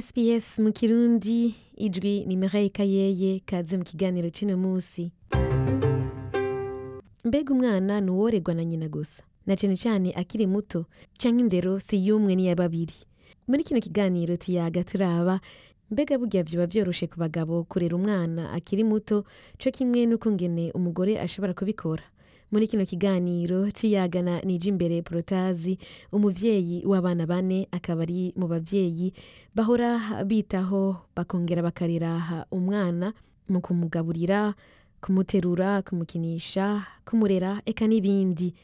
SBS mu kirundi ijwi ni Mireille Kayeye kaze mu kiganiro c'uno musi mbega umwana ni uworerwa na nyina gusa. Na cane cane akiri muto canke indero si y'umwe n'iya babiri. Muri kino kiganiro tuyaga turaba mbega burya vyoba vyoroshe ku bagabo kurera umwana akiri muto co kimwe n'ukungene umugore ashobora kubikora. Muri kino kiganiro tuyagana nije imbere porotazi umuvyeyi w'abana bane akaba ari mu bavyeyi bahora bitaho bakongera bakarera umwana mu kumugaburira kumuterura kumukinisha kumurera eka n'ibindi.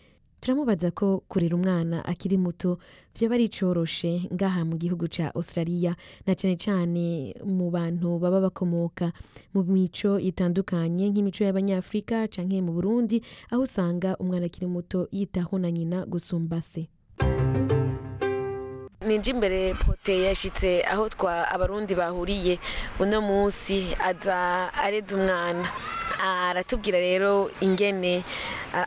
Turamubaza ko kurera umwana akiri muto vyoba ari coroshe ngaha mu gihugu ca australia na cane cane mu bantu baba bakomoka mu mico itandukanye nk'imico y'abanyafrika canke mu burundi aho usanga umwana akiri muto yitaho na nyina gusumba se. Ninje imbere pote yashitse aho twa abarundi bahuriye. Uno munsi aza areze umwana. Aratubwira rero ingene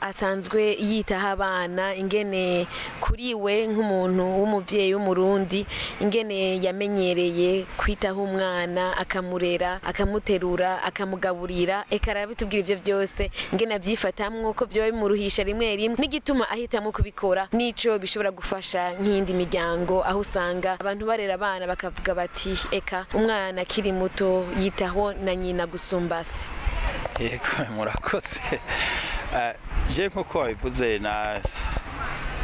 asanzwe yitaho abana ingene kuri we nk'umuntu w'umuvyeyi w'umurundi ingene yamenyereye kwitaho umwana akamurera akamuterura akamugaburira. Eka arabitubwira ivyo byose ingene avyifatamwo ko vyoba bimuruhisha rimwe rimwe n'igituma ahitamwo kubikora n'ico bishobora gufasha nk'iyindi miryango aho usanga abantu barera abana bakavuga bati eka umwana akiri muto yitaho na nyina gusumba se yego murakoze. Eh, je nk'uko wabivuze na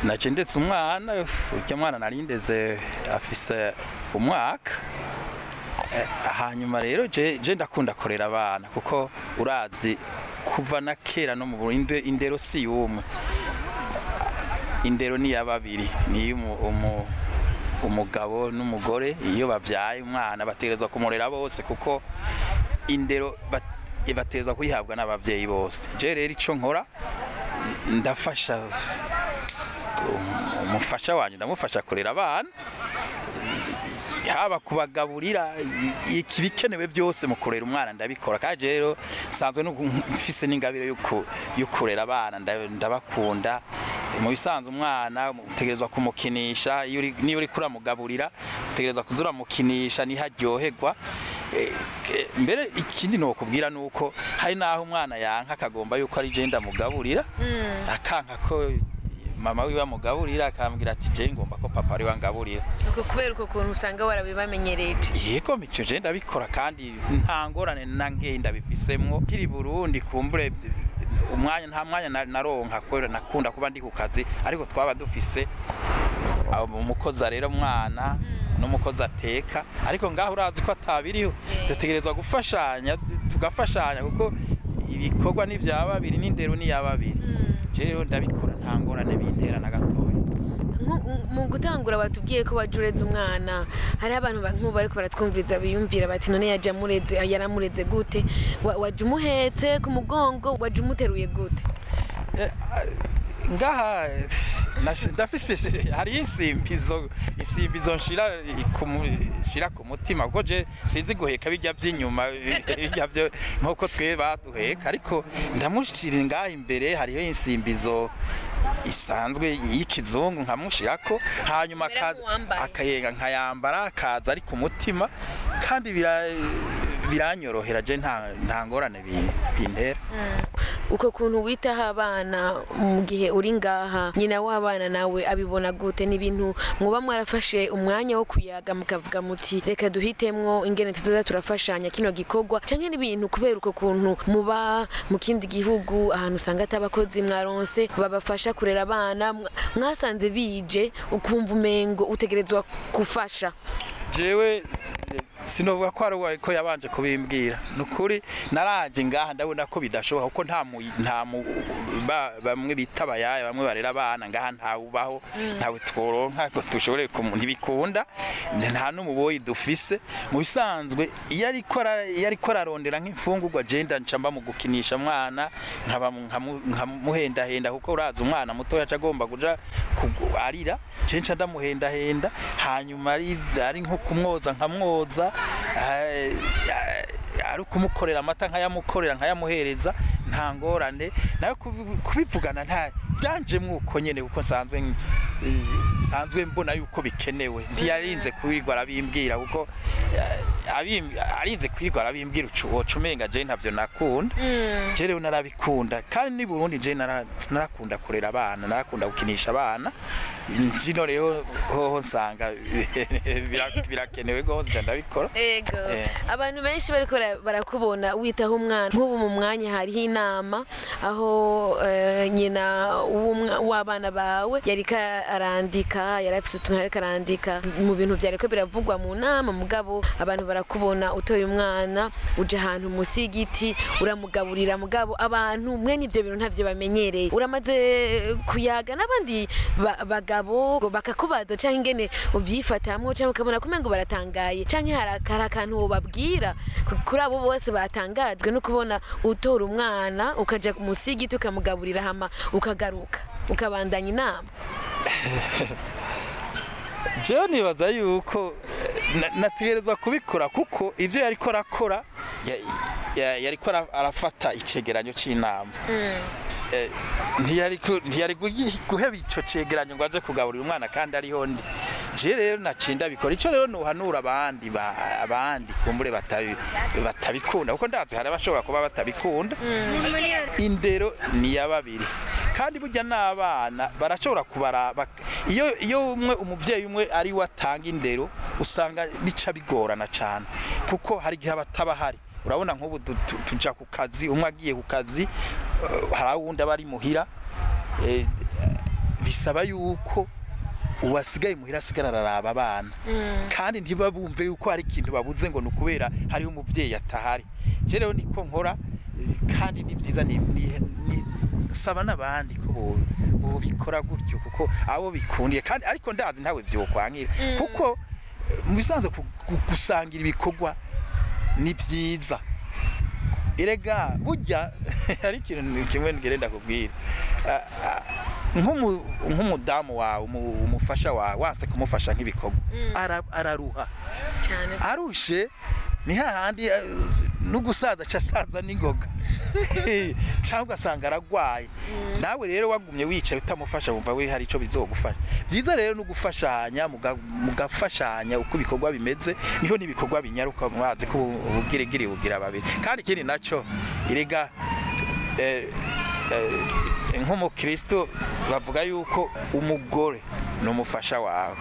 naje ndetse umwana urya mwana nari ndeze afise umwaka. Eh, hanyuma rero je ndakunda kurera abana kuko urazi kuva na kera no mu Burundi indero si yumwe indero ni ya babiri ni umu umugabo n'umugore iyo babyaye umwana bategerezwa kumurera bose kuko indero bat- bategerezwa kuyihabwa n'ababyeyi bose. Rero icyo nkora? Ndafasha. Umufasha wanjye ndamufasha kurera abana haba kubagaburira ibikenewe byose mu kurera umwana ndabikora. Kandi rero nsanzwe mfise n'ingabire yo ku- yo kurera abana nda- ndabakunda. Mu bisanzwe umwana utegerezwa kumukinisha niyo uri kuramugaburira utegerezwa kuza uramukinisha ni ho aryoherwa Eh, mbere ikindi nokubwira nuko hari naho umwana yanka akagomba yuko ari je ndamugaburira. Akanka ko mama wiwe amugaburira akambwira ati je ngomba ko papa ari wangaburira uko kubera uko kuntu usanga warabibamenyereje yego mico je ndabikora kandi nta ngorane na nkeyi ndabifisemwo. Kiri Burundi kumbure umwanya nta mwanya na- naronka kubera nakunda kuba ndi ku kazi ariko twaba dufise umukozi arera umwana n'umukozi ateka. Ariko ngaho urazi ko atabiriho. Dutegerezwa gufashanya tugafashanya kuko ibikorwa ni vya babiri n'indero ni ya babiri. Je rero ndabikora nta ngorane bintera na gatoya. Mu gutangura batubwiye ko wajureze umwana hariho abantu ba- nk'ubu bariko baratwumviriza biyumvira bati none yaje amureze yaramureze gute? Wa- waje umuhetse ku mugongo waje umuteruye gute? Eh, ah, ngaha ndafise hari insimbizo insimbizo nshira ku nshira ku mutima. Kuko je sinzi guheka bijya by'inyuma bijya byo nk'uko twe baduheka. Ariko ndamushira ngaha imbere hariho insimbizo isanzwe y'ikizungu nkamushirako. Hanyuma akayenga nkayambara akaza ari ku mutima. Kandi bira- biranyorohera je nta nta ngorane bi- bintera. Uko kuntu witaho abana mu gihe uri ngaha nyina w'abana nawe abibona gute? Ni ibintu muba mwarafashe umwanya wo kuyaga mukavuga muti reka duhitemwo ingene tuzoza turafashanya kino gikorwa. Canke n'ibintu kubera uko kuntu muba mu kindi gihugu ahantu usanga ata abakozi mwaronse babafasha kurera abana. Mwa- mwasanze bije ukumva umengo utegerezwa gufasha jewe sinovuga ko ari ko yabanje kubimbwira. Nukuri naraje ngaha ndabona ko bidashoboka kuko nta mu, bamwe bita abayaya bamwe barera abana ngaha ntawubaho ntawe tworonka ngo dushobore ntibikunda. Nta n'umuboyi dufise. Mu bisanzwe iyo ariko ararondera nk'imfungurwa je nca mu gukinisha mwana nkaba mu- nkamu- nkamuhendahenda kuko urazi umwana mutoya aca agomba kugu- arira nca ndamuhendahenda. Hanyuma ari nko kumwoza nkamwoza ari ukumukorera amata nkayamukorera nkayamuhereza nta ngorane. Nawe kubi- kubivugana nta byanjemwo uko nyene kuko nsanzwe nsanzwe mbona yuko bikenewe. Ntiyarinze kubirirwa arabimbwira kuko arinze kubirirwa arabimbwira ucu- umenga je ntavyo nakunda. Je rero narabikunda kandi ni Burundi je nara- narakunda kurera abana narakunda gukinisha abana. Jino rero hoho nsanga bira- birakenewe nca ndabikora. Ego Eh. abantu benshi bara- barakubona witaho umwana. Nk'ubu mu mwanya hariho inama aho eh, nyina w'abana bawe yariko arandika yari afise utuntu ariko arandika. Mu bintu vyariko biravugwa mu nama mugabo abantu barakubona utoye umwana uje ahantu musi y'igiti uramugaburira mugabo abantu mwene ivyo bintu ntavyo bamenyereye. Uramaze kuyaga n'abandi ba- bagabo ngo bakakubaza canke ingene uvyifatamwo canke ukabona kumengo baratangaye canke hari akantu wobabwira ku- kuri abo bose batangajwe no kubona utora umwana ukaja musi y'igiti ukamugaburira hama ukagaruka ukabandanya inama. Jewe nibaza yuko na- nategerezwa kubikora kuko ivyo yariko arakora ya- ya- yariko ara- arafata icegeranyo c'inama. Eh, ntiyari guheba ico cegeranyo ngo aze kugaburira umwana kandi ariho ndi. Je rero nacinda bikora ico rero nuhanura abandi ba- abandi kumbure batabi- batabikunda. Kuko ndazi hari abashobora kuba batabikunda. Indero ni ya babiri. Kandi burya n'abana barashobora kubara iyo iyo umwe umuvyeyi umwe ari we atanga indero usanga bica bigorana cyane kuko hari igihe abataba hari urabona nk'ubu du- tu- tuja ku kazi umwe agiye ku kazi eh, hari uwundi aba ari muhira eh, bisaba yuko uwasigaye muhira asigara araraba abana. Kandi ntibabumve yuko hari ikintu babuze ngo ni ukubera hariho umuvyeyi atahari. Rero niko nkora eh, kandi ni byiza ni saba n'abandi ko bo- bobikora gutyo kuko abo bikundiye kandi ariko ndazi ntawe vyokwankira kuko eh, mu bisanzwe gusangira ibikorwa ni byiza erega burya hari ikintu kimwe ngenda kubwira. Nk'umu- nk'umudamu wawe umu- umufasha wawe wase kumufasha nk'ibikorwa. Ara- araruha. Arushe ni hahandi eh, n'ugusaza aca asaza n'ingoga. Cyangwa ugasanga aragwaye. Nawe rero wagumye wicaye utamufasha wumva we hari icyo bizogufasha. Byiza rero no gufashanya muga- mugafashanya uko ibikorwa bimeze ni ho n'ibikorwa binyaruka mwazi ko ubugirigiri bugira babiri kandi ikindi na cyo irega eh, eh, nk'umukristo bavuga yuko umugore ni umufasha wawe.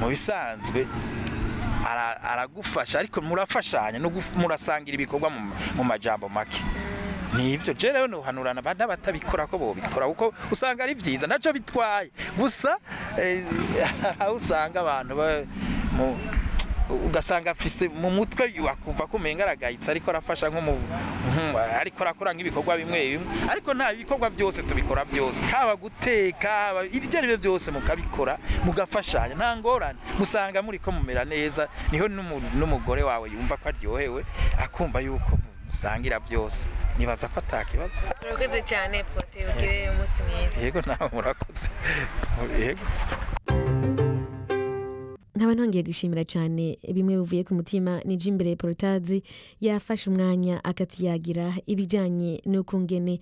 Mu bisanzwe aragufasha ariko murafashanya murasangira ibikorwa mu- majambo make. Nivyo je rero nuhanurana bana batabikora ko bobikora kuko usanga ari vyiza naco bitwaye. Gusa eh, aho usanga abantu ugasanga afise mu mutwe wakumva ko umenga aragayitse ariko arafasha nko mu ariko arakora nk'ibikorwa bimwe bimwe. Ariko nta bikorwa byose tubikora byose. Haba guteka ibyo ari byo byose mukabikora mugafashanya. Nta ngorane. Musanga muri ko mumera neza ni ho n'umu- n'umugore wawe yumva ko aryohewe akumva yuko musangira byose. Nibaza ko atakibazo urakoze cyane pote ugire umunsi mwiza. Yego nawe murakoze. Yego. Nkaba ntongeye gushimira cyane bimwe bivuye ku mutima ni jimbere porotazi yafashe umwanya akatuyagira ibijyanye n'ukungene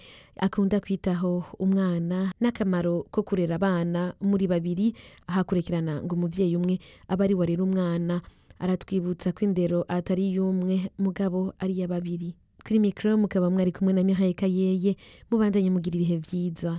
akunda kwitaho umwana n'akamaro ko kurera abana muri babiri ahakurikirana ngo umubyeyi umwe aba ari warera umwana aratwibutsa ko indero atari iy'umwe mugabo ari iya babiri kuri mikoro mukaba mwari kumwe na mihaye kayeye mubandanye mugira ibihe byiza.